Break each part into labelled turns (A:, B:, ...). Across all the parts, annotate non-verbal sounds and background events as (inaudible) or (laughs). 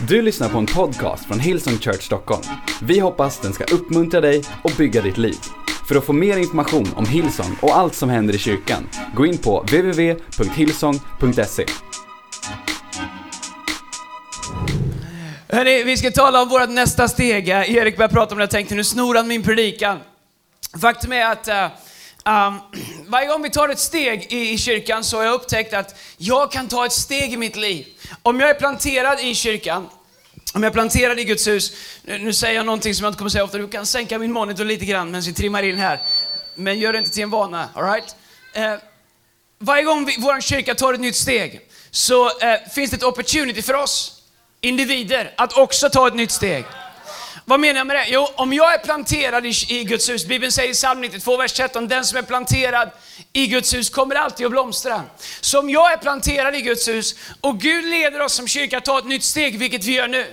A: Du lyssnar på en podcast från Hillsong Church Stockholm. Vi hoppas den ska uppmuntra dig och bygga ditt liv. För att få mer information om Hillsong och allt som händer i kyrkan, gå in på www.hillsong.se.
B: Hörrni, vi ska tala om vårt nästa steg. Erik började prata om det, jag tänkte nu snor han min predikan. Faktum är att uh, um, varje gång vi tar ett steg i, i kyrkan så har jag upptäckt att jag kan ta ett steg i mitt liv. Om jag är planterad i kyrkan, om jag är planterad i Guds hus, nu, nu säger jag någonting som jag inte kommer säga ofta, du kan sänka min monitor lite grann medan vi trimmar in här. Men gör det inte till en vana, alright? Uh, varje gång vi, vår kyrka tar ett nytt steg så uh, finns det ett opportunity för oss individer att också ta ett nytt steg. Vad menar jag med det? Jo, om jag är planterad i, i Guds hus, Bibeln säger i psalm 92, vers 13, den som är planterad i Guds hus kommer alltid att blomstra. Så om jag är planterad i Guds hus och Gud leder oss som kyrka att ta ett nytt steg, vilket vi gör nu.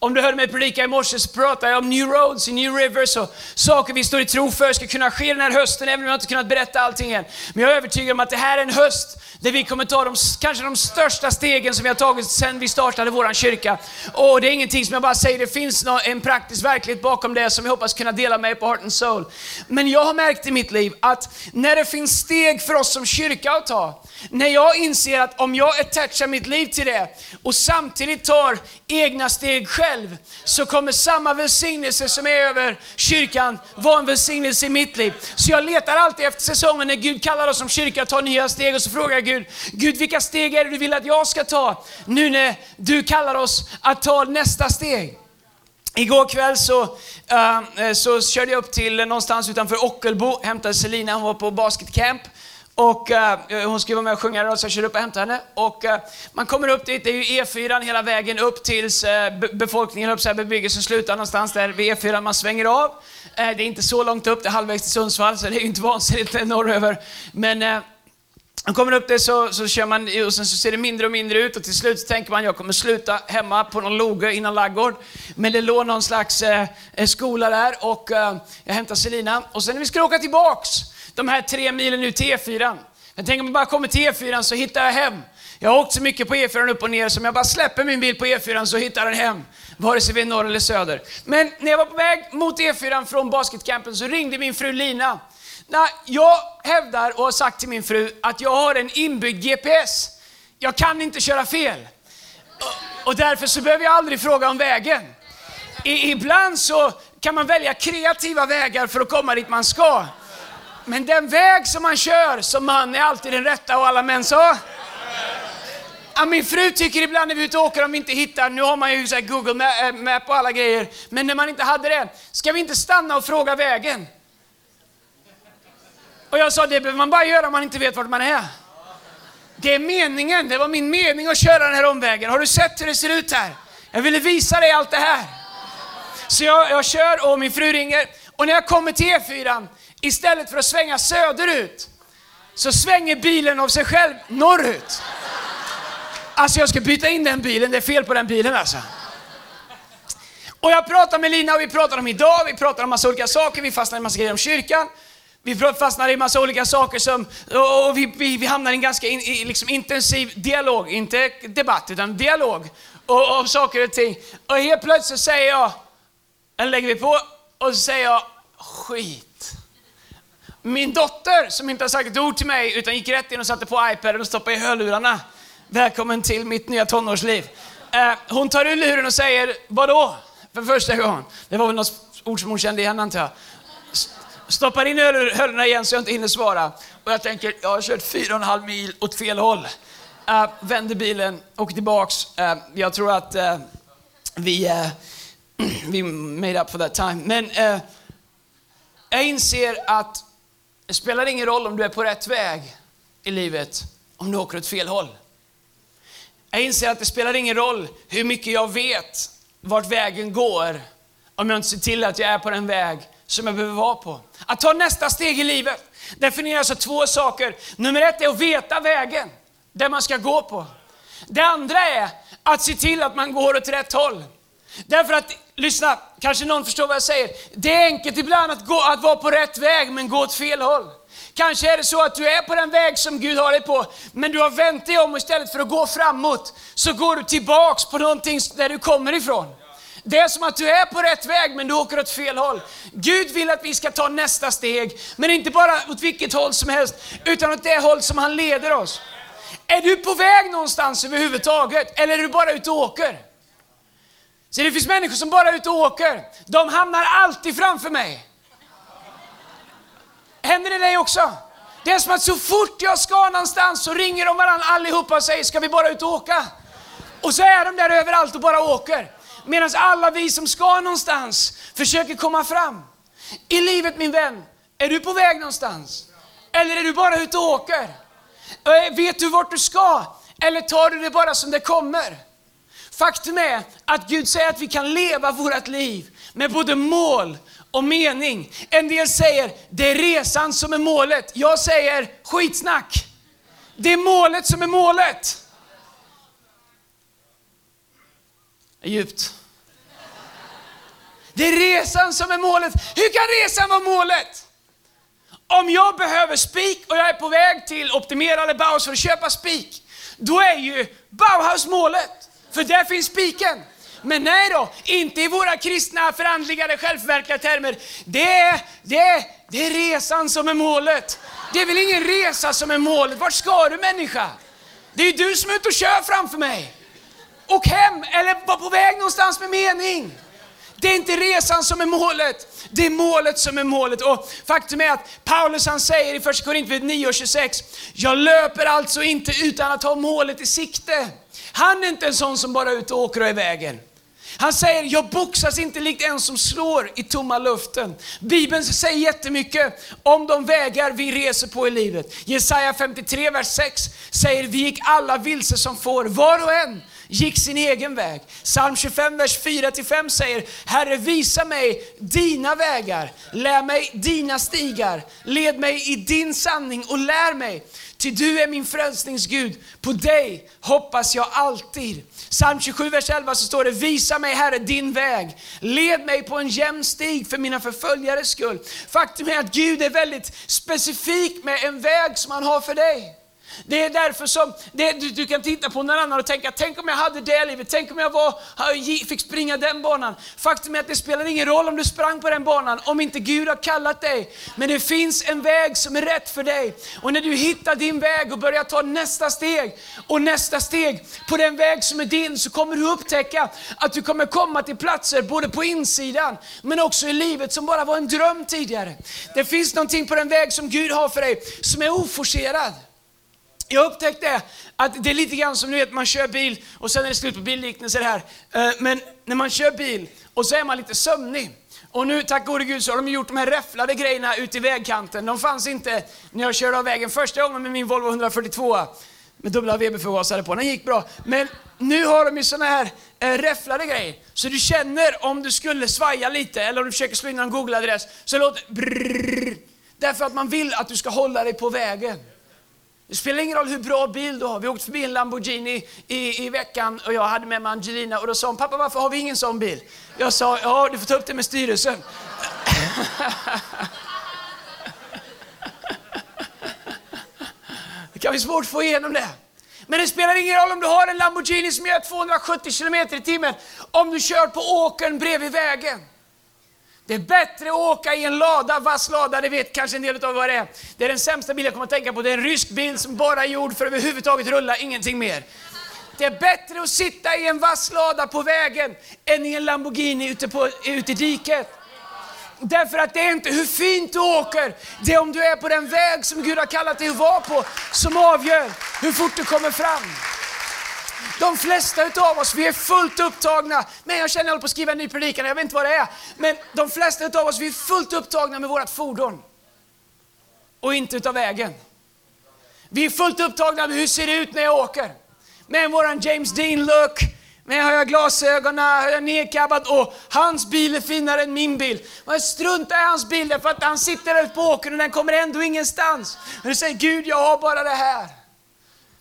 B: Om du hörde mig predika i morse så pratade jag om New Roads i New Rivers och saker vi står i tro för ska kunna ske den här hösten, även om jag inte kunnat berätta allting än. Men jag är övertygad om att det här är en höst där vi kommer ta de, kanske de största stegen som vi har tagit sedan vi startade vår kyrka. Och det är ingenting som jag bara säger, det finns en praktisk verklighet bakom det som jag hoppas kunna dela med på Heart and Soul. Men jag har märkt i mitt liv att när det finns steg för oss som kyrka att ta, när jag inser att om jag attachar mitt liv till det och samtidigt tar egna steg själv, så kommer samma välsignelse som är över kyrkan vara en välsignelse i mitt liv. Så jag letar alltid efter säsongen när Gud kallar oss som kyrka att ta nya steg och så frågar jag Gud, Gud vilka steg är det du vill att jag ska ta nu när du kallar oss att ta nästa steg? Igår kväll så, uh, så körde jag upp till någonstans utanför Ockelbo, hämtade Selina, hon var på basketcamp. Och uh, hon skulle vara med och sjunga idag, så jag körde upp och hämtade henne. Och uh, man kommer upp dit, det är ju E4 hela vägen upp tills uh, befolkningen, upp så här, bebyggelsen slutar någonstans där vid E4, man svänger av. det är inte så långt upp, det är halvvägs till Sundsvall, så det är ju inte vansinnigt (laughs) norröver. Men man kommer upp det så, så kör man och sen så ser det mindre och mindre ut och till slut så tänker man jag kommer sluta hemma på någon loge innan laggård. Men det låg någon slags eh, skola där och eh, jag hämtar Selina och sen när vi ska åka tillbaks de här tre milen ut till E4. Jag tänker om jag bara kommer till E4 så hittar jag hem. Jag har åkt så mycket på E4 upp och ner så om jag bara släpper min bil på E4 så hittar den hem. Vare sig vi är norr eller söder. Men när jag var på väg mot E4 från basketcampen så ringde min fru Lina Nej, jag hävdar och har sagt till min fru att jag har en inbyggd GPS. Jag kan inte köra fel. Och därför så behöver jag aldrig fråga om vägen. I, ibland så kan man välja kreativa vägar för att komma dit man ska. Men den väg som man kör som man är alltid den rätta och alla män sa. Ja, min fru tycker ibland när vi är ute och åker om vi inte hittar, nu har man ju så Google eh, Map och alla grejer, men när man inte hade det, ska vi inte stanna och fråga vägen? Och jag sa, det behöver man bara göra om man inte vet vart man är. Det är meningen, det var min mening att köra den här omvägen. Har du sett hur det ser ut här? Jag ville visa dig allt det här. Så jag, jag kör och min fru ringer. Och när jag kommer till E4, istället för att svänga söderut, så svänger bilen av sig själv norrut. Alltså jag ska byta in den bilen, det är fel på den bilen alltså. Och jag pratar med Lina och vi pratar om idag, vi pratar om massa olika saker, vi fastnar i massa grejer om kyrkan. Vi fastnar i massa olika saker som, och vi, vi, vi hamnar i en ganska in, i, liksom intensiv dialog, inte debatt utan dialog och, om saker och ting. Och helt plötsligt säger jag, eller lägger vi på, och så säger jag skit. Min dotter som inte har sagt ett ord till mig utan gick rätt in och satte på iPaden och stoppade i hörlurarna. Välkommen till mitt nya tonårsliv. Eh, hon tar ur luren och säger, vadå? För första gången. Det var väl något ord som hon kände igen antar jag stoppar in hörlurarna igen så jag inte hinner svara. Och jag tänker, jag har kört fyra och en halv mil åt fel håll. Uh, vänder bilen, åker tillbaks. Uh, jag tror att uh, vi, uh, (clears throat) vi made up for that time. Men uh, jag inser att det spelar ingen roll om du är på rätt väg i livet om du åker åt fel håll. Jag inser att det spelar ingen roll hur mycket jag vet vart vägen går om jag inte ser till att jag är på den väg som jag behöver vara på. Att ta nästa steg i livet definieras av alltså två saker. Nummer ett är att veta vägen, där man ska gå på. Det andra är att se till att man går åt rätt håll. Därför att, lyssna, kanske någon förstår vad jag säger. Det är enkelt ibland att, gå, att vara på rätt väg men gå åt fel håll. Kanske är det så att du är på den väg som Gud har dig på, men du har vänt dig om och istället för att gå framåt så går du tillbaks på någonting där du kommer ifrån. Det är som att du är på rätt väg men du åker åt fel håll. Gud vill att vi ska ta nästa steg, men inte bara åt vilket håll som helst, utan åt det håll som han leder oss. Är du på väg någonstans överhuvudtaget, eller är du bara ute och åker? Så det finns människor som bara är ute och åker. De hamnar alltid framför mig. Händer det dig också? Det är som att så fort jag ska någonstans så ringer de varandra allihopa och säger, ska vi bara ut och åka? Och så är de där överallt och bara åker. Medan alla vi som ska någonstans försöker komma fram. I livet min vän, är du på väg någonstans? Eller är du bara ute och åker? Vet du vart du ska? Eller tar du det bara som det kommer? Faktum är att Gud säger att vi kan leva vårt liv med både mål och mening. En del säger, det är resan som är målet. Jag säger, skitsnack. Det är målet som är målet. Djupt. Det är resan som är målet. Hur kan resan vara målet? Om jag behöver spik och jag är på väg till Optimera eller Bauhaus för att köpa spik, då är ju Bauhaus målet. För där finns spiken. Men nej då, inte i våra kristna förandligade självverkliga termer. Det är, det, är, det är resan som är målet. Det är väl ingen resa som är målet. Vart ska du människa? Det är ju du som är ute och kör framför mig. Och hem, eller var på väg någonstans med mening. Det är inte resan som är målet, det är målet som är målet. Och faktum är att Paulus han säger i första Korinthierbrevet 9.26, jag löper alltså inte utan att ha målet i sikte. Han är inte en sån som bara är ute och åker och är i vägen. Han säger, jag boxas inte likt en som slår i tomma luften. Bibeln säger jättemycket om de vägar vi reser på i livet. Jesaja 53, vers 6 säger, vi gick alla vilse som får, var och en gick sin egen väg. Psalm 25, vers 4-5 säger, Herre visa mig dina vägar, lär mig dina stigar, led mig i din sanning och lär mig. Ty du är min frälsningsgud, på dig hoppas jag alltid. Psalm 27, vers 11 så står det, visa mig Herre din väg, led mig på en jämn stig för mina förföljares skull. Faktum är att Gud är väldigt specifik med en väg som han har för dig. Det är därför som det, du, du, kan titta på någon annan och tänka, tänk om jag hade det livet, tänk om jag var, fick springa den banan. Faktum är att det spelar ingen roll om du sprang på den banan, om inte Gud har kallat dig. Men det finns en väg som är rätt för dig. Och när du hittar din väg och börjar ta nästa steg och nästa steg på den väg som är din, så kommer du upptäcka att du kommer komma till platser, både på insidan, men också i livet som bara var en dröm tidigare. Det finns någonting på den väg som Gud har för dig, som är oforcerad. Jag upptäckte att det är lite grann som ni vet, man kör bil och sen är det slut på billiknelser här. Eh, men när man kör bil och så är man lite sömnig. Och nu, tack gode Gud, så har de gjort de här räfflade grejerna ute i vägkanten. De fanns inte när jag körde av vägen första gången med min Volvo 142 med dubbla VB-förgasare på. Den gick bra. Men nu har de ju såna här eh, räfflade grejer. Så du känner om du skulle svaja lite eller om du försöker slå in en Google-adress så låter brrrr, Därför att man vill att du ska hålla dig på vägen. Det spelar ingen roll hur bra bil du har. Vi åkte förbi en Lamborghini i, i veckan och jag hade med mig Angelina och då sa hon, pappa varför har vi ingen sån bil? Jag sa, ja du får ta upp det med styrelsen. (laughs) Det kan bli svårt att få igenom det. Men det spelar ingen roll om du har en Lamborghini som gör 270 km i timmen om du kör på åkern bredvid vägen. Det är bättre att åka i en lada, vass lada, det vet kanske en del av vad det är. Det är den sämsta bilen jag kommer att tänka på. Det är en rysk bil som bara är gjord för att överhuvudtaget rulla, ingenting mer. Det är bättre att sitta i en vass lada på vägen än i en Lamborghini ute, på, ute i diket. Därför att det är inte hur fint du åker, det är om du är på den väg som Gud har kallat dig att vara på som avgör hur fort du kommer fram. De flesta utav oss, vi är fullt upptagna. Men jag känner att jag håller på att skriva en ny predikan, jag vet inte vad det är. Men de flesta utav oss, vi är fullt upptagna med vårt fordon. Och inte utav vägen. Vi är fullt upptagna med hur ser det ut när jag åker. Med våran James Dean-look, med har jag glasögonen, har jag nedkabbat och hans bil är finare än min bil. Man struntar i hans bil för att han sitter där ute på åkern och den kommer ändå ingenstans. Men du säger Gud, jag har bara det här.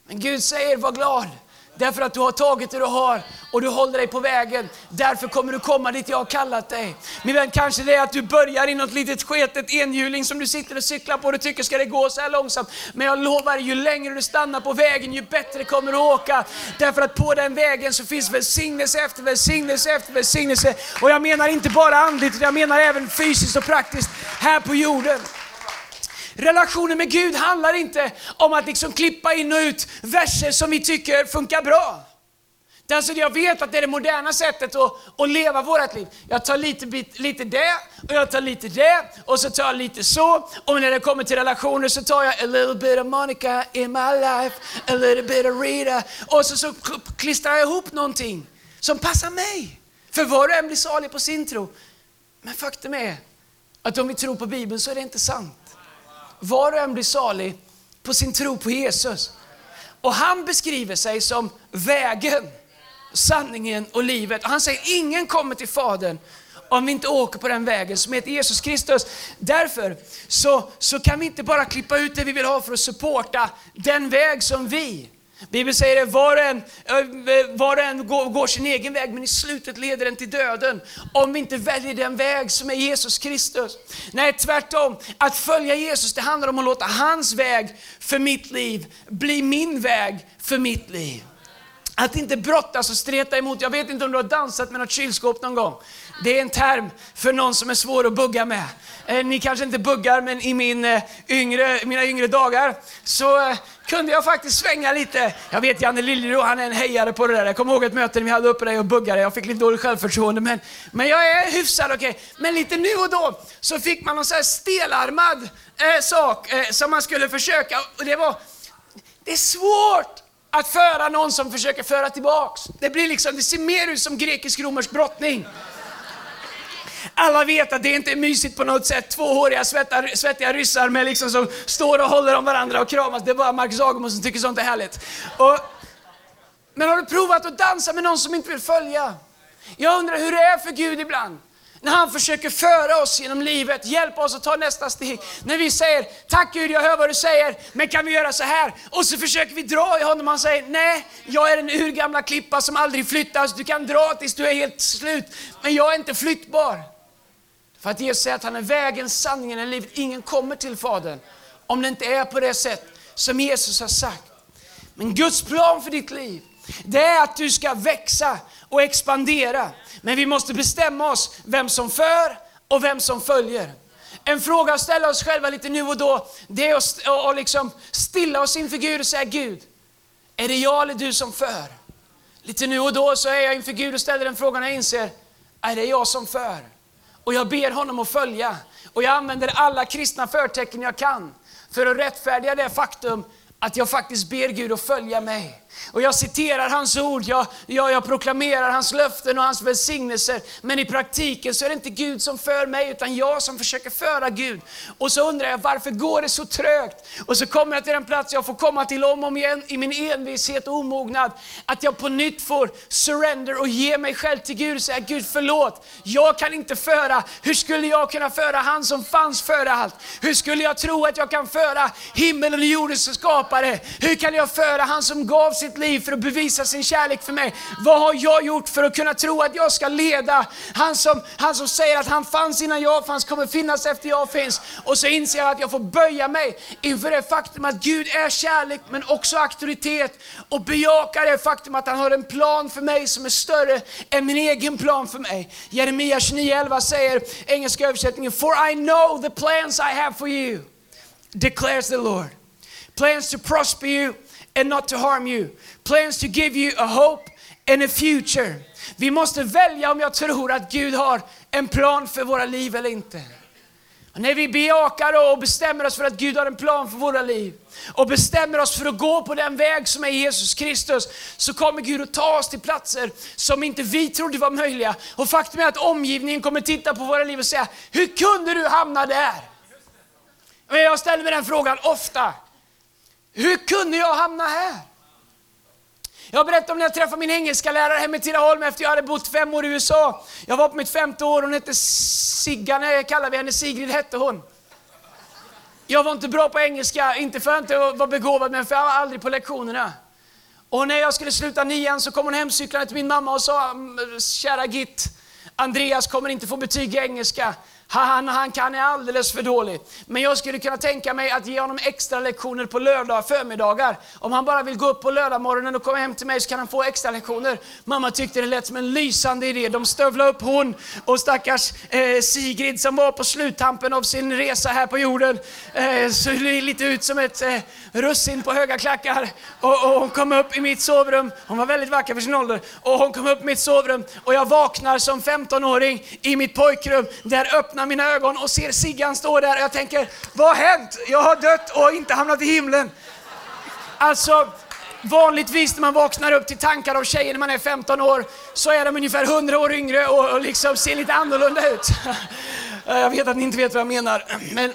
B: Men Gud säger, var glad. Därför att du har tagit det du har och du håller dig på vägen. Därför kommer du komma dit jag har kallat dig. Min vän, kanske det är att du börjar i något litet sketet enhjuling som du sitter och cyklar på och du tycker ska det gå så här långsamt. Men jag lovar, ju längre du stannar på vägen ju bättre kommer du åka. Därför att på den vägen så finns välsignelse efter välsignelse efter välsignelse. Och jag menar inte bara andligt, jag menar även fysiskt och praktiskt här på jorden. Relationen med Gud handlar inte om att liksom klippa in och ut verser som vi tycker funkar bra. Alltså jag vet att det är det moderna sättet att, att leva vårt liv. Jag tar lite, bit, lite det, och jag tar lite det, och så tar jag lite så. Och när det kommer till relationer så tar jag a little bit of Monica in my life, a little bit of Rita. Och så, så klistrar jag ihop någonting som passar mig. För var och en blir salig på sin tro. Men faktum är att om vi tror på Bibeln så är det inte sant. Var och en blir salig på sin tro på Jesus. Och han beskriver sig som vägen, sanningen och livet. Och han säger ingen kommer till Fadern om vi inte åker på den vägen som heter Jesus Kristus. Därför så, så kan vi inte bara klippa ut det vi vill ha för att supporta den väg som vi Bibeln säger att var och en, var och en går, går, sin egen väg, men i slutet leder den till döden. Om vi inte väljer den väg som är Jesus Kristus. Nej, tvärtom. Att följa Jesus, det handlar om att låta hans väg för mitt liv bli min väg för mitt liv. Att inte brottas och streta emot. Jag vet inte om du har dansat med något kylskåp någon gång. Det är en term för någon som är svår att bugga med. Eh, ni kanske inte buggar, men i min, eh, yngre, mina yngre dagar så eh, kunde jag faktiskt svänga lite. Jag vet Janne Liljero, han är en hejare på det där. Jag kommer ihåg ett möte när vi hade uppe dig och buggade. Jag fick lite dåligt självförtroende, men, men jag är hyfsad okej. Okay. Men lite nu och då så fick man någon så här stelarmad eh, sak eh, som man skulle försöka. Och det var, det är svårt att föra någon som försöker föra tillbaks. Det blir liksom, det ser mer ut som grekisk-romersk brottning. Alla vet att det inte är mysigt på något sätt. Två håriga svettiga, svettiga ryssar med liksom som står och håller om varandra och kramas. Det är bara Marcus Agemo som tycker sånt är härligt. Och, men har du provat att dansa med någon som inte vill följa? Jag undrar hur det är för Gud ibland. När han försöker föra oss genom livet, hjälpa oss att ta nästa steg. När vi säger, tack Gud jag hör vad du säger, men kan vi göra så här? Och så försöker vi dra i honom och han säger, nej, jag är en urgamla klippa som aldrig flyttas. Du kan dra tills du är helt slut, men jag är inte flyttbar. För att Jesus säger att han är vägen, sanningen och livet. Ingen kommer till Fadern om det inte är på det sätt som Jesus har sagt. Men Guds plan för ditt liv, det är att du ska växa och expandera. Men vi måste bestämma oss vem som för och vem som följer. En fråga att ställa oss själva lite nu och då, det är att liksom stilla oss inför Gud och säga Gud, är det jag eller du som för? Lite nu och då så är jag inför Gud och ställer den frågan och jag inser, är det jag som för? Och jag ber honom att följa. Och jag använder alla kristna förtecken jag kan för att rättfärdiga det faktum att jag faktiskt ber Gud att följa mig. Och jag citerar hans ord, jag, jag, jag proklamerar hans löften och hans välsignelser. Men i praktiken så är det inte Gud som för mig, utan jag som försöker föra Gud. Och så undrar jag, varför går det så trögt? Och så kommer jag till den plats jag får komma till om och om igen i min envishet och omognad. Att jag på nytt får surrender och ge mig själv till Gud och säga, Gud förlåt, jag kan inte föra. Hur skulle jag kunna föra han som fanns före allt? Hur skulle jag tro att jag kan föra himmelen och jordens skapare? Hur kan jag föra han som gav sin sitt liv för att bevisa sin kärlek för mig. Vad har jag gjort för att kunna tro att jag ska leda? Han som, han som säger att han fanns innan jag fanns kommer finnas efter jag finns. Och så inser jag att jag får böja mig inför det faktum att Gud är kärlek men också auktoritet och bejaka det faktum att han har en plan för mig som är större än min egen plan för mig. Jeremia 29.11 säger, engelska översättningen, For I know the plans I have for you, declares the Lord. Plans to prosper you and not to harm you. Plans to give you a hope and a future. Vi måste välja om jag tror att Gud har en plan för våra liv eller inte. Och när vi bejakar och bestämmer oss för att Gud har en plan för våra liv och bestämmer oss för att gå på den väg som är Jesus Kristus, så kommer Gud att ta oss till platser som inte vi trodde var möjliga. Och faktum är att omgivningen kommer titta på våra liv och säga, hur kunde du hamna där? Men jag ställer mig den frågan ofta. Hur kunde jag hamna här? Jag berättade om när jag träffade min engelska lärare hemma i Tidaholm efter jag hade bott fem år i USA. Jag var på mitt femte år, hon hette Sigga, nej kallar vi henne, Sigrid hette hon. Jag var inte bra på engelska, inte för att jag inte var begåvad, men för jag var aldrig på lektionerna. Och när jag skulle sluta nian så kom hon hemcyklande till min mamma och sa, kära Git, Andreas kommer inte få betyg i engelska. Han, han kan är alldeles för dålig. Men jag skulle kunna tänka mig att ge honom extra lektioner på lördag förmiddagar. Om han bara vill gå upp på lördagmorgonen och komma hem till mig så kan han få extra lektioner. Mamma tyckte det lät som en lysande idé. De stövlade upp hon och stackars eh, Sigrid som var på sluttampen av sin resa här på jorden. Eh, såg lite ut som ett eh, russin på höga klackar. Och, och hon kom upp i mitt sovrum. Hon var väldigt vacker för sin ålder. Och hon kom upp i mitt sovrum och jag vaknar som 15-åring i mitt pojkrum. Där öppnar öppnar mina ögon och ser Siggan stå där och jag tänker, vad har hänt? Jag har dött och inte hamnat i himlen. Alltså, vanligtvis när man vaknar upp till tankar av tjejer när man är 15 år så är de ungefär 100 år yngre och, och liksom ser lite annorlunda ut. (laughs) Jag vet att ni inte vet vad jag menar. Men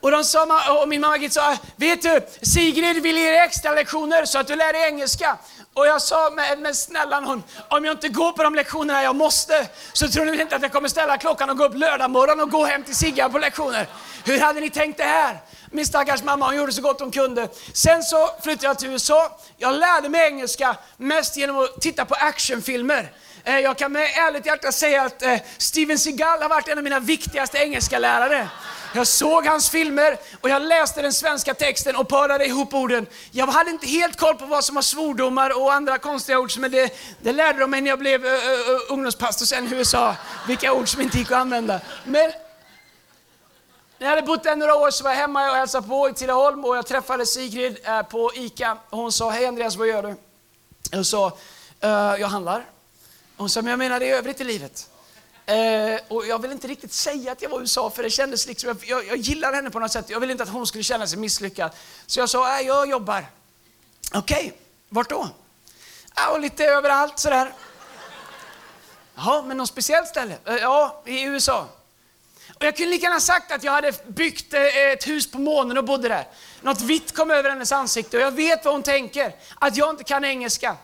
B: och, de sa, och min mamma sa, vet du, Sigrid vill ge dig extra lektioner så att du lär dig engelska. Och jag sa, men, men snälla någon, om jag inte går på de lektionerna jag måste, så tror ni väl inte att jag kommer ställa klockan och gå upp lördag morgon och gå hem till Siggan på lektioner? Hur hade ni tänkt det här? Min stackars mamma, hon gjorde så gott hon kunde. Sen så flyttade jag till USA. Jag lärde mig engelska mest genom att titta på actionfilmer. Eh, jag kan med ärligt hjärta säga att eh, Steven Seagal har varit en av mina viktigaste engelska lärare. Jag såg hans filmer och jag läste den svenska texten och parade ihop orden. Jag hade inte helt koll på vad som var svordomar och andra konstiga ord, men det, det lärde de mig när jag blev uh, uh, ungdomspastor sen i USA. Vilka ord som inte gick att använda. Men när jag hade bott där några år så var jag hemma och hälsade på i Tidaholm och jag träffade Sigrid uh, på ICA. Hon sa, hej Andreas, vad gör du? Jag sa, jag handlar. Hon sa, men jag menar det i övrigt i livet. Eh, och jag vill inte riktigt säga att jag var i USA för det kändes liksom, jag, jag, jag gillar henne på något sätt. Jag vill inte att hon skulle känna sig misslyckad. Så jag sa, äh, jag jobbar. Okej, vart då? Ja, och lite överallt sådär. Jaha, men något speciellt ställe? Eh, ja, i USA. Och jag kunde lika gärna sagt att jag hade byggt eh, ett hus på månen och bodde där. Något vitt kom över hennes ansikte och jag vet vad hon tänker. Att jag inte kan engelska.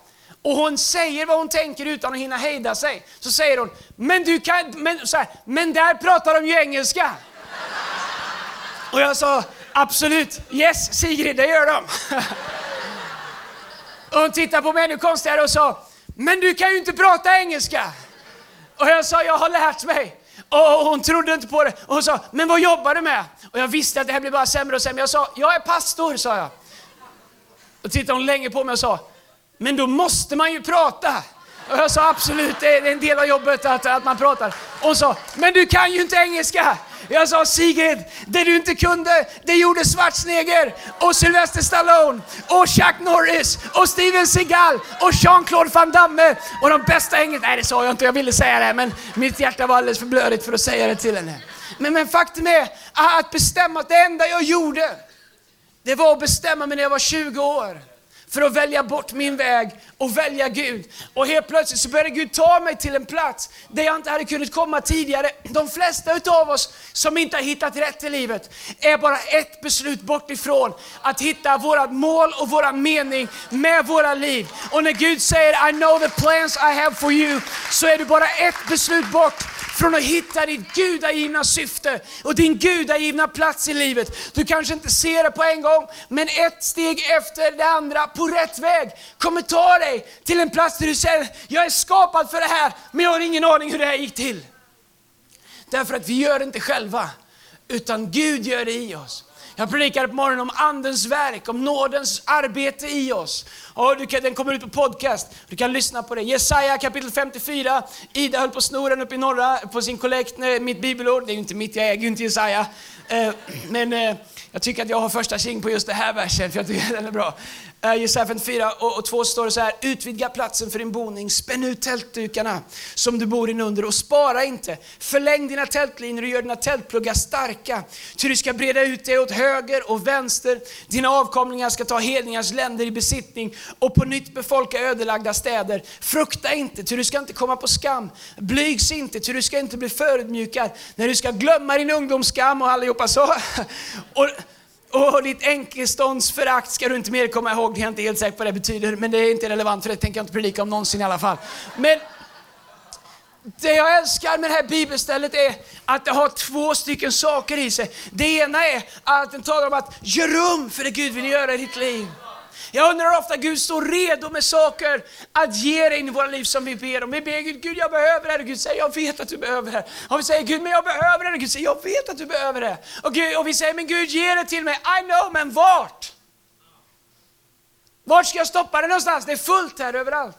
B: Och hon säger vad hon tänker utan att hinna hejda sig. Så säger hon, men du kan, men, så här, men där pratar de ju engelska. Och jag sa, absolut, yes Sigrid, det gör de. Och hon tittade på mig ännu konstigare och sa, men du kan ju inte prata engelska. Och jag sa, jag har lärt mig. Och hon trodde inte på det. Och hon sa, men vad jobbar du med? Och jag visste att det här blir bara sämre och sämre. Jag sa, jag är pastor, sa jag. Och tittade hon länge på mig och sa, men då måste man ju prata. Och jag sa absolut, det är en del av jobbet att, att man pratar. Och hon sa, men du kan ju inte engelska. Jag sa Sigrid, det du inte kunde, det gjorde Schwarzenegger och Sylvester Stallone och Chuck Norris och Steven Seagal och Jean-Claude Van Damme och de bästa engelska... Nej, det sa jag inte, jag ville säga det, men mitt hjärta var alldeles för blödigt för att säga det till henne. Men, men faktum är att bestämma att det enda jag gjorde, det var att bestämma mig när jag var 20 år för att välja bort min väg och välja Gud. Och helt plötsligt så började Gud ta mig till en plats där jag inte hade kunnat komma tidigare. De flesta utav oss som inte har hittat rätt i livet är bara ett beslut bort ifrån att hitta våra mål och vår mening med våra liv. Och när Gud säger I know the plans I have for you så är du bara ett beslut bort från att hitta ditt gudagivna syfte och din gudagivna plats i livet. Du kanske inte ser det på en gång, men ett steg efter det andra på rätt väg kommer ta dig till en plats där du säger, jag är skapad för det här, men jag har ingen aning hur det här gick till. Därför att vi gör det inte själva, utan Gud gör det i oss. Jag predikade på morgonen om andens verk, om nådens arbete i oss. Och du kan, den kommer ut på podcast, du kan lyssna på det. Jesaja kapitel 54, Ida höll på snoren uppe i norra på sin kollekt, eh, mitt bibelord. Det är ju inte mitt, jag äger ju inte Jesaja. Eh, men eh, jag tycker att jag har första king på just det här versen, för jag tycker att den är bra. Jesaja 54 och, och 2 står det så här, utvidga platsen för din boning, spänn ut tältdukarna som du bor in under och spara inte. Förläng dina tältlinjer och gör dina tältpluggar starka. Ty du ska breda ut dig åt höger och vänster. Dina avkomlingar ska ta hedningars länder i besittning och på nytt befolka ödelagda städer. Frukta inte, ty du ska inte komma på skam. Blygs inte, ty du ska inte bli förödmjukad. När du ska glömma din ungdomsskam och allihopa så. (laughs) Och, och ditt enkelståndsförakt ska du inte mer komma ihåg. Det är inte helt säker på vad det betyder, men det är inte relevant för det tänker jag inte predika om någonsin i alla fall. Men det jag älskar med det här bibelstället är att det har två stycken saker i sig. Det ena är att den talar om att gör rum för det Gud vill göra i ditt liv. Jag undrar ofta Gud står redo med saker att ge dig in i våra liv som vi ber om. Vi ber Gud, Gud jag behöver det här. Och Gud säger, jag vet att du behöver det. Och vi säger, Gud men jag behöver det. Och Gud säger, jag vet att du behöver det. Och, Gud, och vi säger, men Gud ge det till mig. I know, men vart? Vart ska jag stoppa det någonstans? Det är fullt här överallt.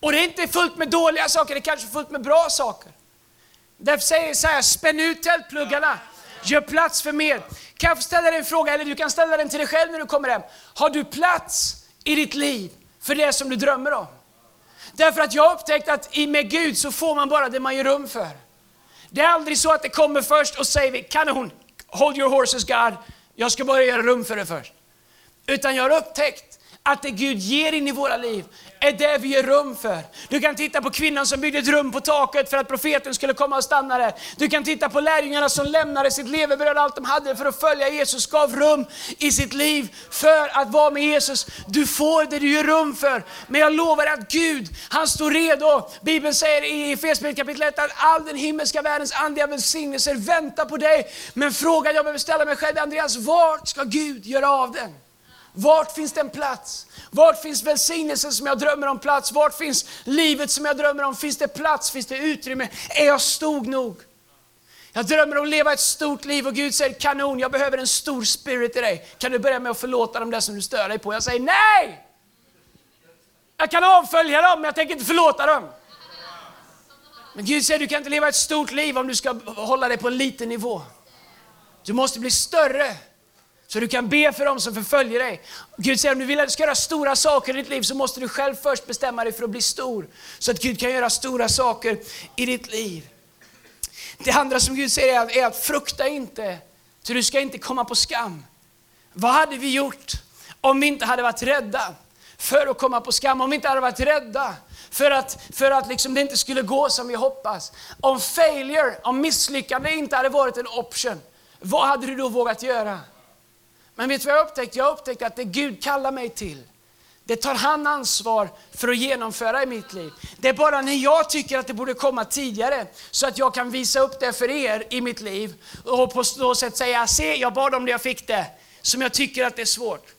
B: Och det är inte fullt med dåliga saker, det är kanske fullt med bra saker. Därför säger jag så här, spänn ut tältpluggarna. Gör plats för mer. Kan jag få ställa dig en fråga, eller du kan ställa den till dig själv när du kommer hem. Har du plats i ditt liv för det som du drömmer om? Därför att jag har upptäckt att med Gud så får man bara det man gör rum för. Det är aldrig så att det kommer först och säger vi, kanon, hold your horses God, jag ska bara göra rum för det först. Utan jag har upptäckt att det Gud ger in i våra liv är det vi ger rum för. Du kan titta på kvinnan som byggde ett rum på taket för att profeten skulle komma och stanna där. Du kan titta på lärjungarna som lämnade sitt levebröd, allt de hade för att följa Jesus, gav rum i sitt liv för att vara med Jesus. Du får det du ger rum för. Men jag lovar att Gud, han står redo. Bibeln säger i Efesierbrevet kapitel 1 att all den himmelska världens andliga välsignelser väntar på dig. Men frågan jag behöver ställa mig själv är Andreas, vart ska Gud göra av den? Vart finns den plats? Vart finns välsignelsen som jag drömmer om plats? Vart finns livet som jag drömmer om? Finns det plats? Finns det utrymme? Är jag stor nog? Jag drömmer om att leva ett stort liv och Gud säger kanon, jag behöver en stor spirit i dig. Kan du börja med att förlåta dem där som du stör dig på? Jag säger nej! Jag kan avfölja dem, men jag tänker inte förlåta dem. Men Gud säger du kan inte leva ett stort liv om du ska hålla dig på en liten nivå. Du måste bli större. Så du kan be för dem som förföljer dig. Gud säger om du vill att du ska göra stora saker i ditt liv så måste du själv först bestämma dig för att bli stor. Så att Gud kan göra stora saker i ditt liv. Det andra som Gud säger är att, är att frukta inte, så du ska inte komma på skam. Vad hade vi gjort om vi inte hade varit rädda för att komma på skam? Om vi inte hade varit rädda för att, för att liksom det inte skulle gå som vi hoppas. Om failure, om misslyckande inte hade varit en option, vad hade du då vågat göra? Men vet du vad jag upptäckt? Jag har upptäckt att det Gud kallar mig till, det tar han ansvar för att genomföra i mitt liv. Det är bara när jag tycker att det borde komma tidigare, så att jag kan visa upp det för er i mitt liv och på så sätt säga, se jag bad om det, jag fick det, som jag tycker att det är svårt.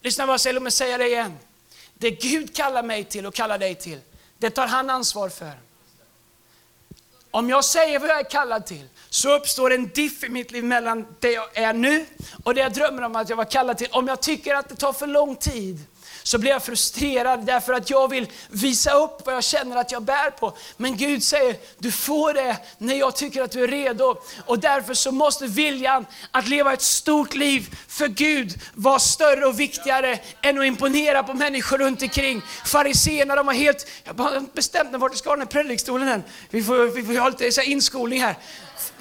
B: Lyssna vad jag säger, låt mig säga det igen. Det Gud kallar mig till och kallar dig till, det tar han ansvar för. Om jag säger vad jag är kallad till, så uppstår en diff i mitt liv mellan det jag är nu och det jag drömmer om att jag var kallad till. Om jag tycker att det tar för lång tid, så blir jag frustrerad därför att jag vill visa upp vad jag känner att jag bär på. Men Gud säger, du får det när jag tycker att du är redo. Och därför så måste viljan att leva ett stort liv för Gud vara större och viktigare än att imponera på människor runt omkring. Fariséerna de var helt, jag har bestämt mig vart jag ska ha den här predikstolen än. Vi får, vi får ha lite så inskolning här.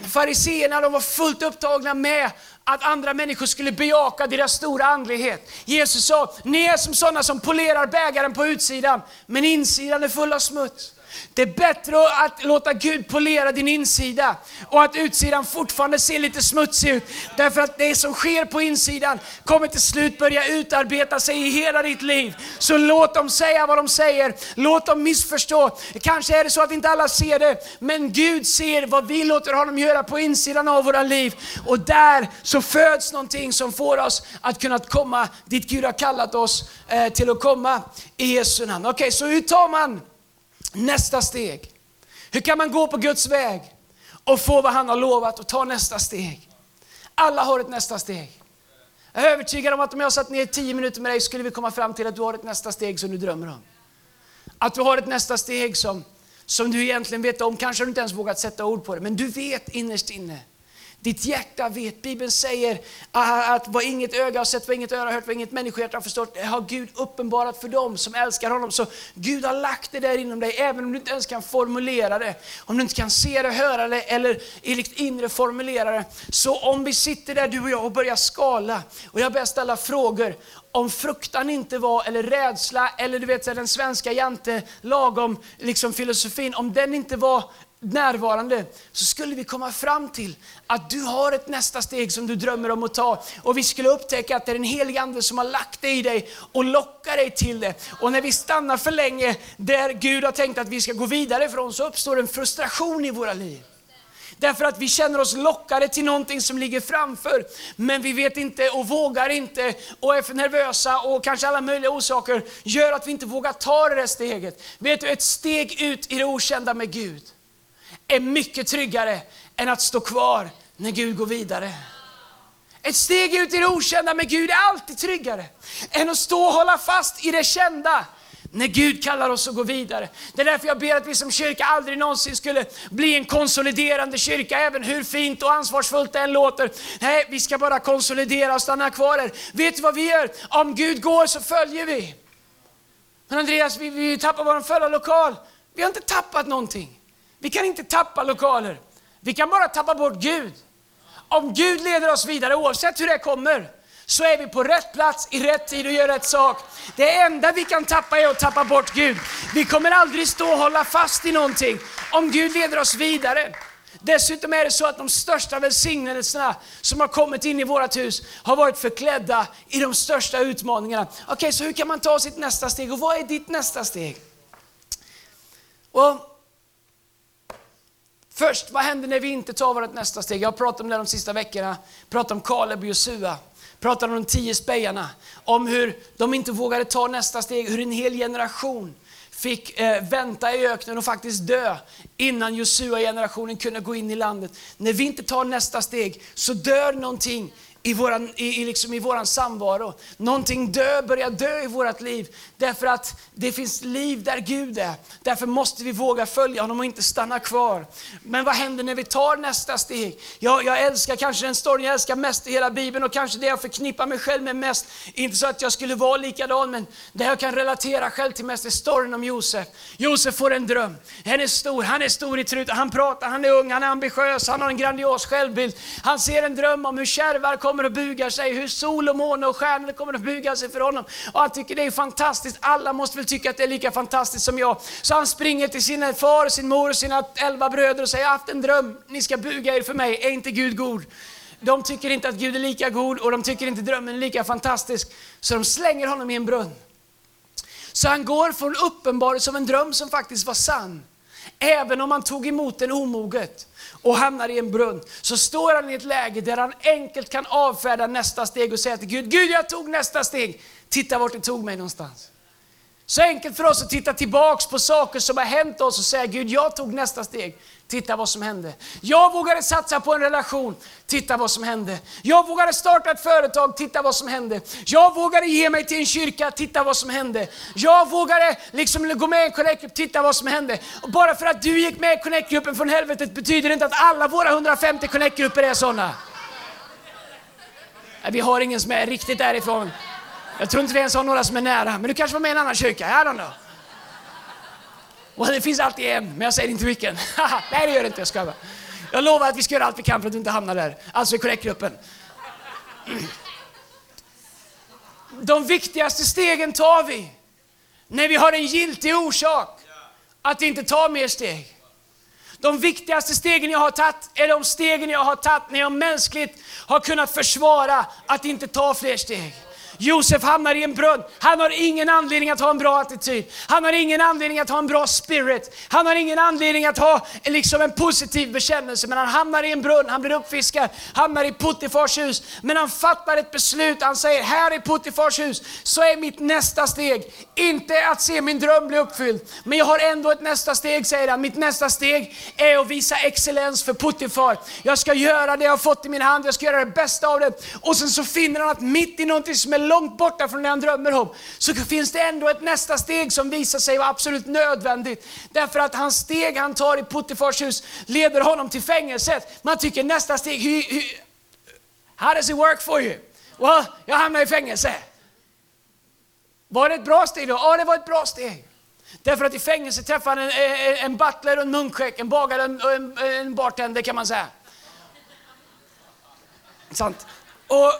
B: Fariséerna de var fullt upptagna med att andra människor skulle bejaka deras stora andlighet. Jesus sa, ni är som sådana som polerar bägaren på utsidan, men insidan är full av smuts. Det är bättre att låta Gud polera din insida och att utsidan fortfarande ser lite smutsig ut. Därför att det som sker på insidan kommer till slut börja utarbeta sig i hela ditt liv. Så låt dem säga vad de säger, låt dem missförstå. Kanske är det så att inte alla ser det, men Gud ser vad vi låter honom göra på insidan av våra liv. Och där så föds någonting som får oss att kunna komma dit Gud har kallat oss eh, till att komma i Jesu namn. Okej, okay, så hur tar man nästa steg. Hur kan man gå på Guds väg och få vad han har lovat och ta nästa steg? Alla har ett nästa steg. Jag är övertygad om att om jag satt ner tio minuter med dig skulle vi komma fram till att du har ett nästa steg som du drömmer om. Att du har ett nästa steg som, som du egentligen vet om, kanske du inte ens vågat sätta ord på det, men du vet innerst inne ditt hjärta vet. Bibeln säger att vad inget öga har sett, vad inget öra har hört, vad inget människohjärta har förstått, det har Gud uppenbarat för dem som älskar honom. Så Gud har lagt det där inom dig, även om du inte ens kan formulera det. Om du inte kan se det, höra det eller enligt inre formulera det. Så om vi sitter där du och jag och börjar skala och jag börjar ställa frågor om fruktan inte var, eller rädsla, eller du vet den svenska jante lagom liksom filosofin, om den inte var närvarande så skulle vi komma fram till att du har ett nästa steg som du drömmer om att ta. Och vi skulle upptäcka att det är den helige Ande som har lagt det i dig och lockar dig till det. Och när vi stannar för länge där Gud har tänkt att vi ska gå vidare ifrån så uppstår en frustration i våra liv. Därför att vi känner oss lockade till någonting som ligger framför. Men vi vet inte och vågar inte och är för nervösa och kanske alla möjliga orsaker gör att vi inte vågar ta det där steget. Vet du, ett steg ut i det okända med Gud är mycket tryggare än att stå kvar när Gud går vidare. Ett steg ut i det okända med Gud är alltid tryggare än att stå och hålla fast i det kända när Gud kallar oss att gå vidare. Det är därför jag ber att vi som kyrka aldrig någonsin skulle bli en konsoliderande kyrka, även hur fint och ansvarsfullt det än låter. Nej, vi ska bara konsolidera och stanna kvar här. Vet du vad vi gör? Om Gud går så följer vi. Men Andreas, vi, vi tappar vår förra lokal. Vi har inte tappat någonting. Vi kan inte tappa lokaler. Vi kan bara tappa bort Gud. Om Gud leder oss vidare, oavsett hur det kommer, så är vi på rätt plats i rätt tid och gör rätt sak. Det enda vi kan tappa är att tappa bort Gud. Vi kommer aldrig stå och hålla fast i någonting om Gud leder oss vidare. Dessutom är det så att de största välsignelserna som har kommit in i vårt hus har varit förklädda i de största utmaningarna. Okej, okay, så hur kan man ta sitt nästa steg och vad är ditt nästa steg? Och Först, vad händer när vi inte tar vårt nästa steg? Jag har pratat om det de sista veckorna. Pratat om Kaleb och Josua. Pratat om de tio spejarna. Om hur de inte vågade ta nästa steg, hur en hel generation fick eh, vänta i öknen och faktiskt dö innan Josua-generationen kunde gå in i landet. När vi inte tar nästa steg så dör någonting i våran, i, i, liksom i våran samvaro. Någonting dö, börjar dö i vårt liv. Därför att det finns liv där Gud är. Därför måste vi våga följa honom och inte stanna kvar. Men vad händer när vi tar nästa steg? Jag, jag älskar kanske den storyn jag älskar mest i hela Bibeln och kanske det jag förknippar mig själv med mest. Inte så att jag skulle vara likadan, men det jag kan relatera själv till mest är storyn om Josef. Josef får en dröm. Han är stor, han är stor i truten, han pratar, han är ung, han är ambitiös, han har en grandios självbild. Han ser en dröm om hur kärvar kommer kommer att buga sig, hur sol och måne och stjärnor kommer att buga sig för honom. Och han tycker det är fantastiskt, alla måste väl tycka att det är lika fantastiskt som jag. Så han springer till sin far, sin mor och sina elva bröder och säger, jag har haft en dröm, ni ska buga er för mig, är inte Gud god? De tycker inte att Gud är lika god och de tycker inte drömmen är lika fantastisk. Så de slänger honom i en brunn. Så han går från uppenbarelse av en dröm som faktiskt var sann, även om han tog emot den omoget och hamnar i en brunn, så står han i ett läge där han enkelt kan avfärda nästa steg och säga till Gud, Gud jag tog nästa steg, titta vart det tog mig någonstans. Så enkelt för oss att titta tillbaks på saker som har hänt oss och säga, Gud jag tog nästa steg. Titta vad som hände. Jag vågade satsa på en relation. Titta vad som hände. Jag vågade starta ett företag. Titta vad som hände. Jag vågade ge mig till en kyrka. Titta vad som hände. Jag vågade liksom gå med i en connect Titta vad som hände. Och bara för att du gick med i connect från helvetet betyder det inte att alla våra 150 connect är sådana. Vi har ingen som är riktigt därifrån. Jag tror inte vi ens har några som är nära. Men du kanske var med i en annan kyrka? I don't know. Och det finns alltid en, men jag säger inte vilken. (laughs) Nej, det gör det inte. Jag skojar Jag lovar att vi ska göra allt vi kan för att du inte hamnar där. Alltså i korrektgruppen. (clears throat) De viktigaste stegen tar vi när vi har en giltig orsak att inte ta mer steg. De viktigaste stegen jag har tagit är de stegen jag har tagit när jag mänskligt har kunnat försvara att inte ta fler steg. Josef hamnar i en brunn. Han har ingen anledning att ha en bra attityd. Han har ingen anledning att ha en bra spirit. Han har ingen anledning att ha liksom en positiv bekännelse. Men han hamnar i en brunn, han blir uppfiskad, hamnar i Puttifars hus. Men han fattar ett beslut. Han säger, här i Puttifars hus så är mitt nästa steg inte att se min dröm bli uppfylld. Men jag har ändå ett nästa steg, säger han. Mitt nästa steg är att visa excellens för Puttifar. Jag ska göra det jag har fått i min hand, jag ska göra det bästa av det. Och sen så finner han att mitt i någonting som är långt borta från det han drömmer om, så finns det ändå ett nästa steg som visar sig vara absolut nödvändigt. Därför att hans steg han tar i Puttifars hus leder honom till fängelset. Man tycker nästa steg, hur, hur, how does it work for you? Well, jag hamnar i fängelse. Var det ett bra steg då? Ja, det var ett bra steg. Därför att i fängelse träffar han en, en, en butler och en munkskäck, en bagare och en, en bartender kan man säga. Sant. Och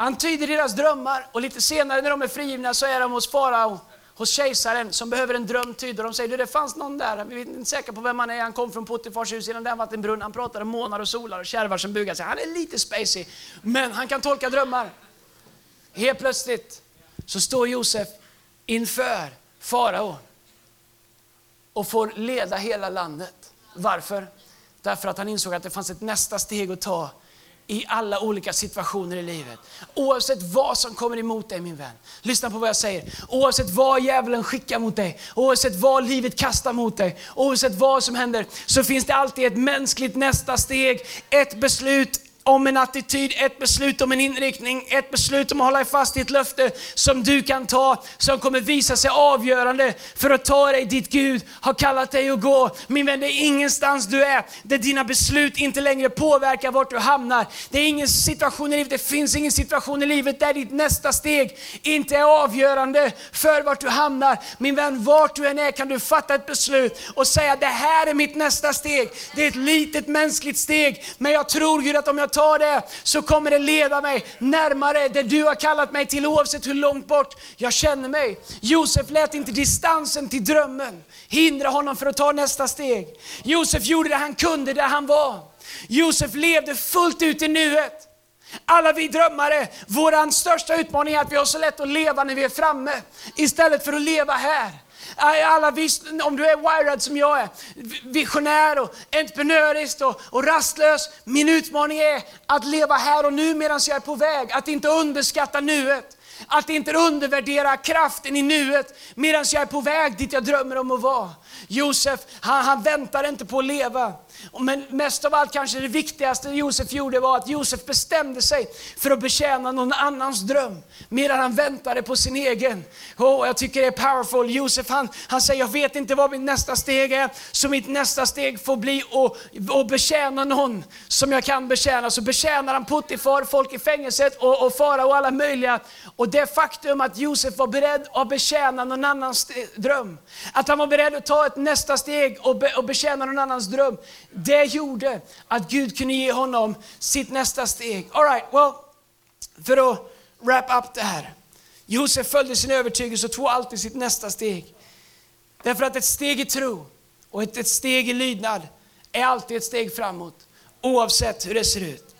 B: han tyder deras drömmar och lite senare när de är frigivna så är de hos farao, hos kejsaren som behöver en dröm tyd. Och de säger, det fanns någon där, vi är inte säkra på vem han är, han kom från Puttifars hus innan den vattenbrunn, han pratade om månar och solar och kärvar som bugar sig. Han är lite spacey, men han kan tolka drömmar. Helt plötsligt så står Josef inför farao och får leda hela landet. Varför? Därför att han insåg att det fanns ett nästa steg att ta i alla olika situationer i livet. Oavsett vad som kommer emot dig min vän. Lyssna på vad jag säger. Oavsett vad djävulen skickar mot dig, oavsett vad livet kastar mot dig, oavsett vad som händer, så finns det alltid ett mänskligt nästa steg, ett beslut, om en attityd, ett beslut om en inriktning, ett beslut om att hålla fast i ett löfte som du kan ta, som kommer visa sig avgörande för att ta dig dit Gud har kallat dig att gå. Min vän, det är ingenstans du är där dina beslut inte längre påverkar vart du hamnar. Det är ingen situation i livet, det finns ingen situation i livet där ditt nästa steg inte är avgörande för vart du hamnar. Min vän, vart du än är kan du fatta ett beslut och säga det här är mitt nästa steg. Det är ett litet mänskligt steg, men jag tror Gud att om jag tar det så kommer det leda mig närmare det du har kallat mig till oavsett hur långt bort jag känner mig. Josef lät inte distansen till drömmen hindra honom för att ta nästa steg. Josef gjorde det han kunde där han var. Josef levde fullt ut i nuet. Alla vi drömmare, vår största utmaning är att vi har så lätt att leva när vi är framme istället för att leva här. Alla om du är wired som jag är, visionär och entreprenörisk och, och rastlös. Min utmaning är att leva här och nu medan jag är på väg, att inte underskatta nuet. Att inte undervärdera kraften i nuet medan jag är på väg dit jag drömmer om att vara. Josef, han, han väntar inte på att leva. Men mest av allt kanske det viktigaste Josef gjorde var att Josef bestämde sig för att betjäna någon annans dröm medan han väntade på sin egen. Oh, jag tycker det är powerful. Josef han, han säger, jag vet inte vad mitt nästa steg är, så mitt nästa steg får bli att, att betjäna någon som jag kan betjäna. Så betjänar han Puttifar, folk i fängelset och, och fara och alla möjliga. Och det faktum att Josef var beredd att betjäna någon annans eh, dröm, att han var beredd att ta ett nästa steg och, be, och betjäna någon annans dröm, det gjorde att Gud kunde ge honom sitt nästa steg. All right, well, för att wrap up det här. Josef följde sin övertygelse och tog alltid sitt nästa steg. Därför att ett steg i tro och ett, ett steg i lydnad är alltid ett steg framåt, oavsett hur det ser ut.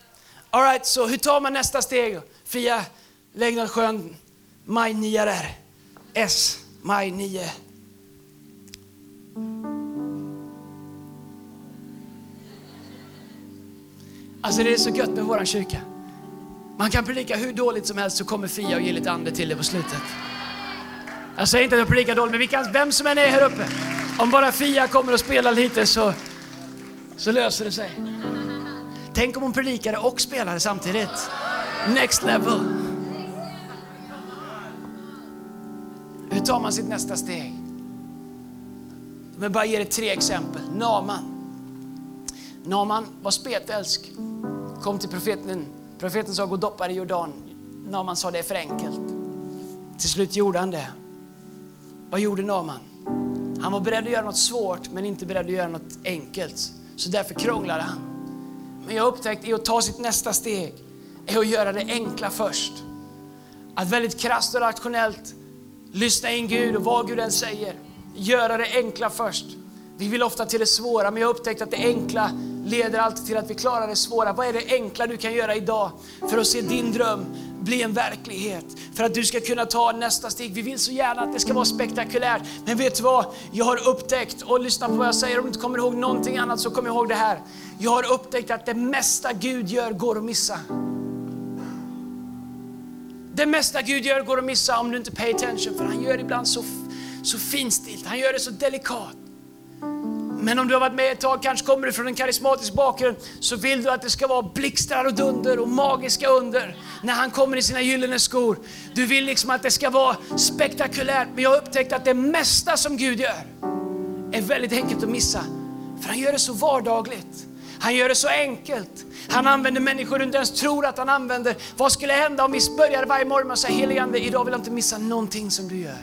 B: All right, så hur tar man nästa steg? Fia, lägg någon skön maj 9 där. S, maj 9. Alltså det är så gött med våran kyrka. Man kan predika hur dåligt som helst så kommer Fia och ge lite ande till det på slutet. Jag säger inte att jag predikar dåligt, men vi kan, vem som än är här uppe, om bara Fia kommer och spelar lite så, så löser det sig. Tänk om hon predikade och spelade samtidigt. Next level. Hur tar man sitt nästa steg? Men bara ge dig tre exempel. Naman. Naman var spetälsk kom till profeten. Profeten sa gå och doppa dig i Jordan. Naman sa det är för enkelt. Till slut gjorde han det. Vad gjorde Naman? Han var beredd att göra något svårt men inte beredd att göra något enkelt. Så därför krånglade han. Men jag upptäckte att ta sitt nästa steg är att göra det enkla först. Att väldigt krasst och rationellt lyssna in Gud och vad Gud än säger. Göra det enkla först. Vi vill ofta till det svåra men jag har upptäckt att det enkla leder alltid till att vi klarar det svåra. Vad är det enkla du kan göra idag för att se din dröm bli en verklighet? För att du ska kunna ta nästa steg. Vi vill så gärna att det ska vara spektakulärt. Men vet du vad? Jag har upptäckt, och lyssna på vad jag säger, om du inte kommer ihåg någonting annat så kom ihåg det här. Jag har upptäckt att det mesta Gud gör går att missa. Det mesta Gud gör går att missa om du inte pay attention, för han gör det ibland så, så finstilt, han gör det så delikat. Men om du har varit med ett tag, kanske kommer du från en karismatisk bakgrund, så vill du att det ska vara blixtar och dunder och magiska under när han kommer i sina gyllene skor. Du vill liksom att det ska vara spektakulärt, men jag har upptäckt att det mesta som Gud gör är väldigt enkelt att missa. För han gör det så vardagligt. Han gör det så enkelt. Han använder människor du inte ens tror att han använder. Vad skulle hända om vi började varje morgon med att säga heligande, idag vill jag inte missa någonting som du gör.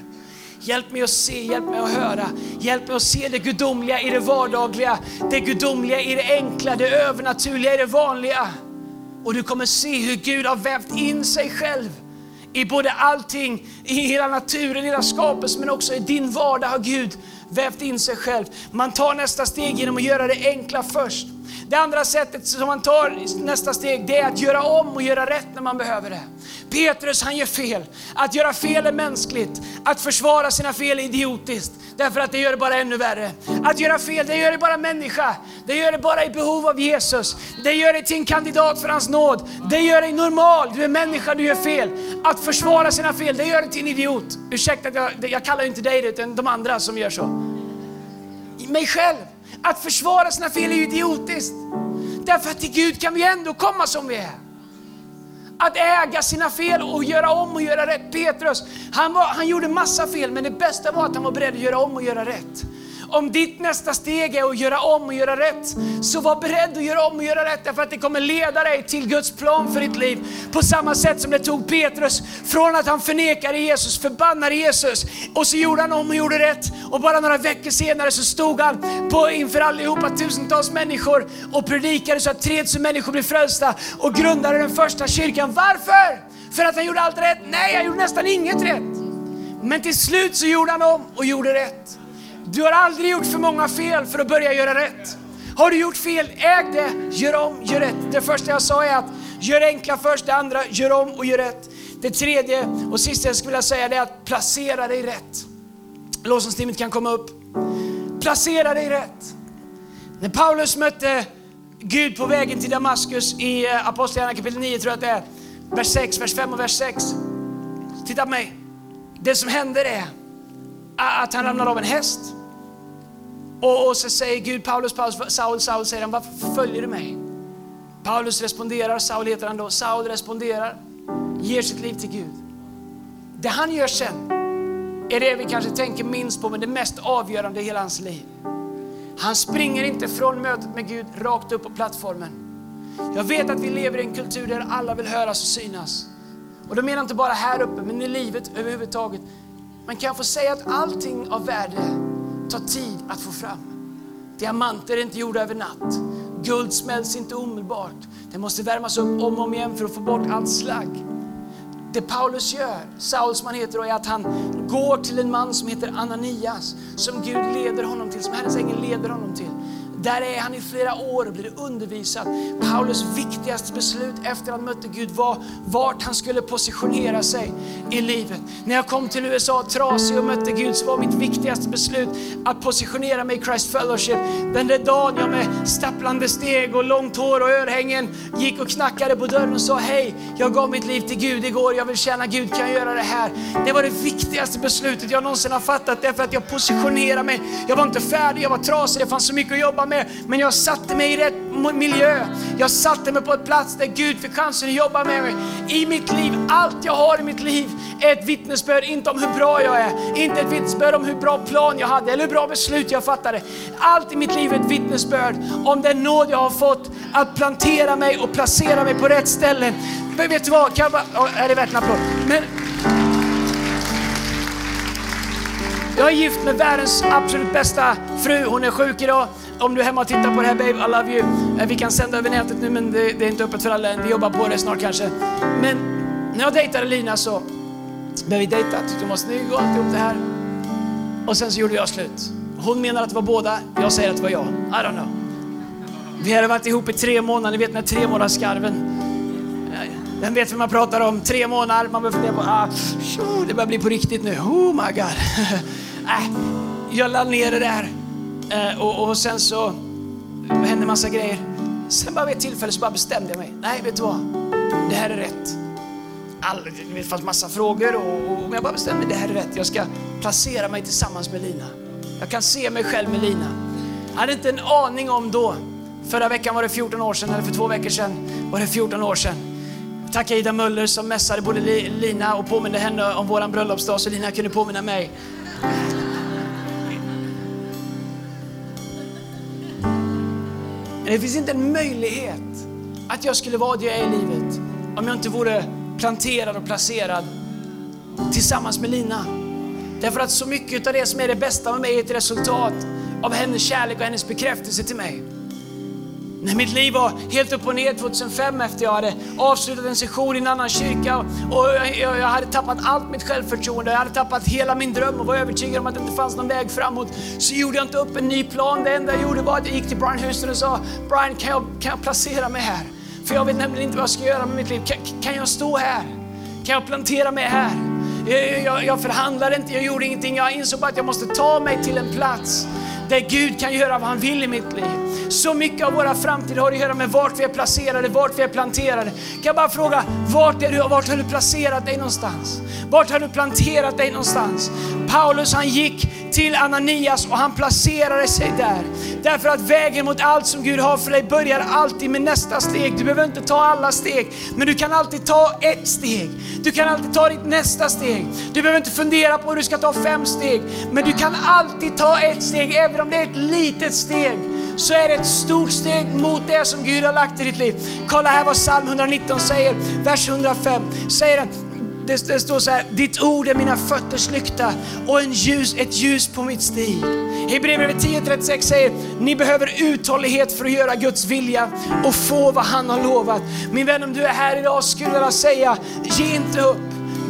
B: Hjälp mig att se, hjälp mig att höra. Hjälp mig att se det gudomliga i det vardagliga, det gudomliga i det enkla, det övernaturliga i det vanliga. Och du kommer se hur Gud har vävt in sig själv i både allting, i hela naturen, i hela skapelsen, men också i din vardag har Gud vävt in sig själv. Man tar nästa steg genom att göra det enkla först. Det andra sättet som man tar nästa steg, det är att göra om och göra rätt när man behöver det. Petrus han gör fel. Att göra fel är mänskligt. Att försvara sina fel är idiotiskt. Därför att det gör det bara ännu värre. Att göra fel, det gör det bara människa. Det gör det bara i behov av Jesus. Det gör dig till en kandidat för hans nåd. Det gör dig normal. Du är människa, du gör fel. Att försvara sina fel, det gör dig till en idiot. Ursäkta jag, jag kallar inte dig det, utan de andra som gör så. Mig själv. Att försvara sina fel är idiotiskt. Därför att till Gud kan vi ändå komma som vi är. Att äga sina fel och göra om och göra rätt. Petrus, han, var, han gjorde massa fel, men det bästa var att han var beredd att göra om och göra rätt. Om ditt nästa steg är att göra om och göra rätt, så var beredd att göra om och göra rätt, därför att det kommer leda dig till Guds plan för ditt liv. På samma sätt som det tog Petrus från att han förnekade Jesus, förbannade Jesus, och så gjorde han om och gjorde rätt. Och bara några veckor senare så stod han på, inför allihopa, tusentals människor, och predikade så att 3000 människor blev frälsta och grundade den första kyrkan. Varför? För att han gjorde allt rätt? Nej, han gjorde nästan inget rätt. Men till slut så gjorde han om och gjorde rätt. Du har aldrig gjort för många fel för att börja göra rätt. Har du gjort fel, äg det, gör om, gör rätt. Det första jag sa är att gör enkla först, det andra, gör om och gör rätt. Det tredje och sista jag skulle vilja säga är att placera dig rätt. Lovsångsteamet kan komma upp. Placera dig rätt. När Paulus mötte Gud på vägen till Damaskus i eh, Apostlagärningarna kapitel 9, tror jag att det är, vers 6, vers 5 och vers 6. Titta på mig. Det som händer är att han ramlar av en häst. Och, och så säger Gud, Paulus, Paulus, Saul, Saul, säger han, varför följer du mig? Paulus responderar, Saul heter han då, Saul responderar, ger sitt liv till Gud. Det han gör sen är det vi kanske tänker minst på, men det mest avgörande i hela hans liv. Han springer inte från mötet med Gud rakt upp på plattformen. Jag vet att vi lever i en kultur där alla vill höras och synas. Och då menar jag inte bara här uppe, men i livet överhuvudtaget. Man kan få säga att allting av värde tar tid att få fram. Diamanter är inte gjorda över natt. Guld smälts inte omedelbart. Det måste värmas upp om och om igen för att få bort allt slagg. Det Paulus gör, Saul som han heter, är att han går till en man som heter Ananias, som Gud leder honom till, som Herrens ängel leder honom till. Där är han i flera år och blir undervisad. Paulus viktigaste beslut efter att han mötte Gud var vart han skulle positionera sig i livet. När jag kom till USA trasig och mötte Gud så var mitt viktigaste beslut att positionera mig i Christ Fellowship. Den där dagen jag med stapplande steg och långt hår och örhängen gick och knackade på dörren och sa hej, jag gav mitt liv till Gud igår, jag vill tjäna Gud, kan jag göra det här? Det var det viktigaste beslutet jag någonsin har fattat därför att jag positionerade mig. Jag var inte färdig, jag var trasig, det fanns så mycket att jobba med med, men jag satte mig i rätt miljö. Jag satte mig på en plats där Gud fick chansen att jobba med mig. I mitt liv, allt jag har i mitt liv är ett vittnesbörd, inte om hur bra jag är, inte ett vittnesbörd om hur bra plan jag hade eller hur bra beslut jag fattade. Allt i mitt liv är ett vittnesbörd om den nåd jag har fått att plantera mig och placera mig på rätt ställen. Men vet du vad, kan jag bara, oh, är det värt en applåd? Men, jag är gift med världens absolut bästa fru. Hon är sjuk idag. Om du är hemma och tittar på det här babe, I love you. Eh, vi kan sända över nätet nu men det, det är inte öppet för alla än. Vi jobbar på det snart kanske. Men när jag dejtade Lina så började vi dejta, tyckte hon var snygg och alltihop det här. Och sen så gjorde jag slut. Hon menar att det var båda, jag säger att det var jag. I don't know. Vi hade varit ihop i tre månader, ni vet den här tre månaders skarven. Den vet vad man pratar om. Tre månader, man börjar fundera på, ah, det börjar bli på riktigt nu. Oh my god. (laughs) äh, jag la ner det där. Eh, och, och, sen så hände massa grejer. Sen bara vid ett tillfälle så bara bestämde jag mig. Nej, vet du vad? Det här är rätt. All, det fanns massa frågor och, och, men jag bara bestämde mig. Det här är rätt. Jag ska placera mig tillsammans med Lina. Jag kan se mig själv med Lina. Jag hade inte en aning om då. Förra veckan var det 14 år sedan, eller för två veckor sedan var det 14 år sedan. Tacka Ida Möller som mässade både Lina och påminde henne om våran bröllopsdag så Lina kunde påminna mig. Det finns inte en möjlighet att jag skulle vara det jag är i livet om jag inte vore planterad och placerad tillsammans med Lina. Därför att så mycket av det som är det bästa med mig är ett resultat av hennes kärlek och hennes bekräftelse till mig. När mitt liv var helt upp och ner 2005 efter jag hade avslutat en session i en annan kyrka och jag, jag hade tappat allt mitt självförtroende, jag hade tappat hela min dröm och var övertygad om att det inte fanns någon väg framåt. Så gjorde jag inte upp en ny plan. Det enda jag gjorde var att jag gick till Brian Houston och sa, Brian kan jag, kan jag placera mig här? För jag vet nämligen inte vad jag ska göra med mitt liv. Kan, kan jag stå här? Kan jag plantera mig här? Jag, jag, jag förhandlade inte, jag gjorde ingenting. Jag insåg bara att jag måste ta mig till en plats där Gud kan göra vad han vill i mitt liv. Så mycket av våra framtid har att göra med vart vi är placerade, vart vi är planterade. Kan jag bara fråga, vart, är du, vart har du placerat dig någonstans? Vart har du planterat dig någonstans? Paulus han gick till Ananias och han placerade sig där. Därför att vägen mot allt som Gud har för dig börjar alltid med nästa steg. Du behöver inte ta alla steg, men du kan alltid ta ett steg. Du kan alltid ta ditt nästa steg. Du behöver inte fundera på hur du ska ta fem steg, men du kan alltid ta ett steg, även om det är ett litet steg så är det ett stort steg mot det som Gud har lagt i ditt liv. Kolla här vad psalm 119 säger, vers 105. Säger den, det, det, står så här, ditt ord är mina fötters lykta och en ljus, ett ljus på mitt stig. Hebreerbrevet 10.36 säger, ni behöver uthållighet för att göra Guds vilja och få vad han har lovat. Min vän, om du är här idag skulle jag vilja säga, ge inte upp.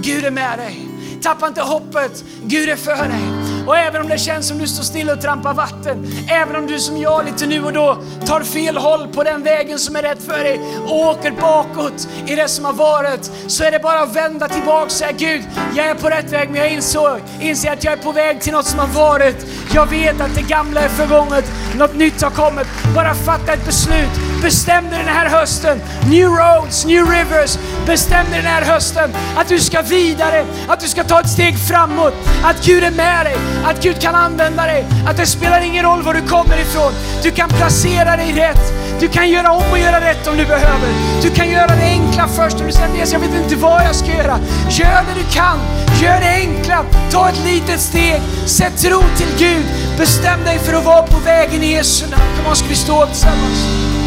B: Gud är med dig. Tappa inte hoppet. Gud är för dig. Och även om det känns som du står still och trampar vatten, även om du som jag lite nu och då tar fel håll på den vägen som är rätt för dig och åker bakåt i det som har varit, så är det bara att vända tillbaka och säga Gud, jag är på rätt väg men jag insåg, inser att jag är på väg till något som har varit. Jag vet att det gamla är förgånget, något nytt har kommit. Bara fatta ett beslut. Bestäm dig den här hösten, new roads, new rivers. Bestäm dig den här hösten att du ska vidare, att du ska ta ett steg framåt, att Gud är med dig, att Gud kan använda dig, att det spelar ingen roll var du kommer ifrån. Du kan placera dig rätt. Du kan göra om och göra rätt om du behöver. Du kan göra det enkla först och du säger jag vet inte vad jag ska göra. Gör det du kan. Gör det enkla. Ta ett litet steg. Sätt tro till Gud. Bestäm dig för att vara på vägen i Jesu namn. Kom on, ska vi stå upp tillsammans?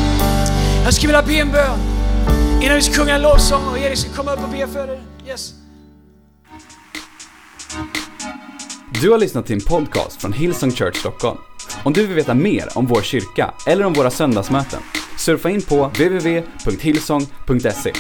B: Jag skulle vilja be en bön innan vi ska sjunga en lovsång och Erik ska komma upp och be för er. Yes.
A: Du har lyssnat till en podcast från Hillsong Church Stockholm. Om du vill veta mer om vår kyrka eller om våra söndagsmöten, surfa in på www.hillsong.se.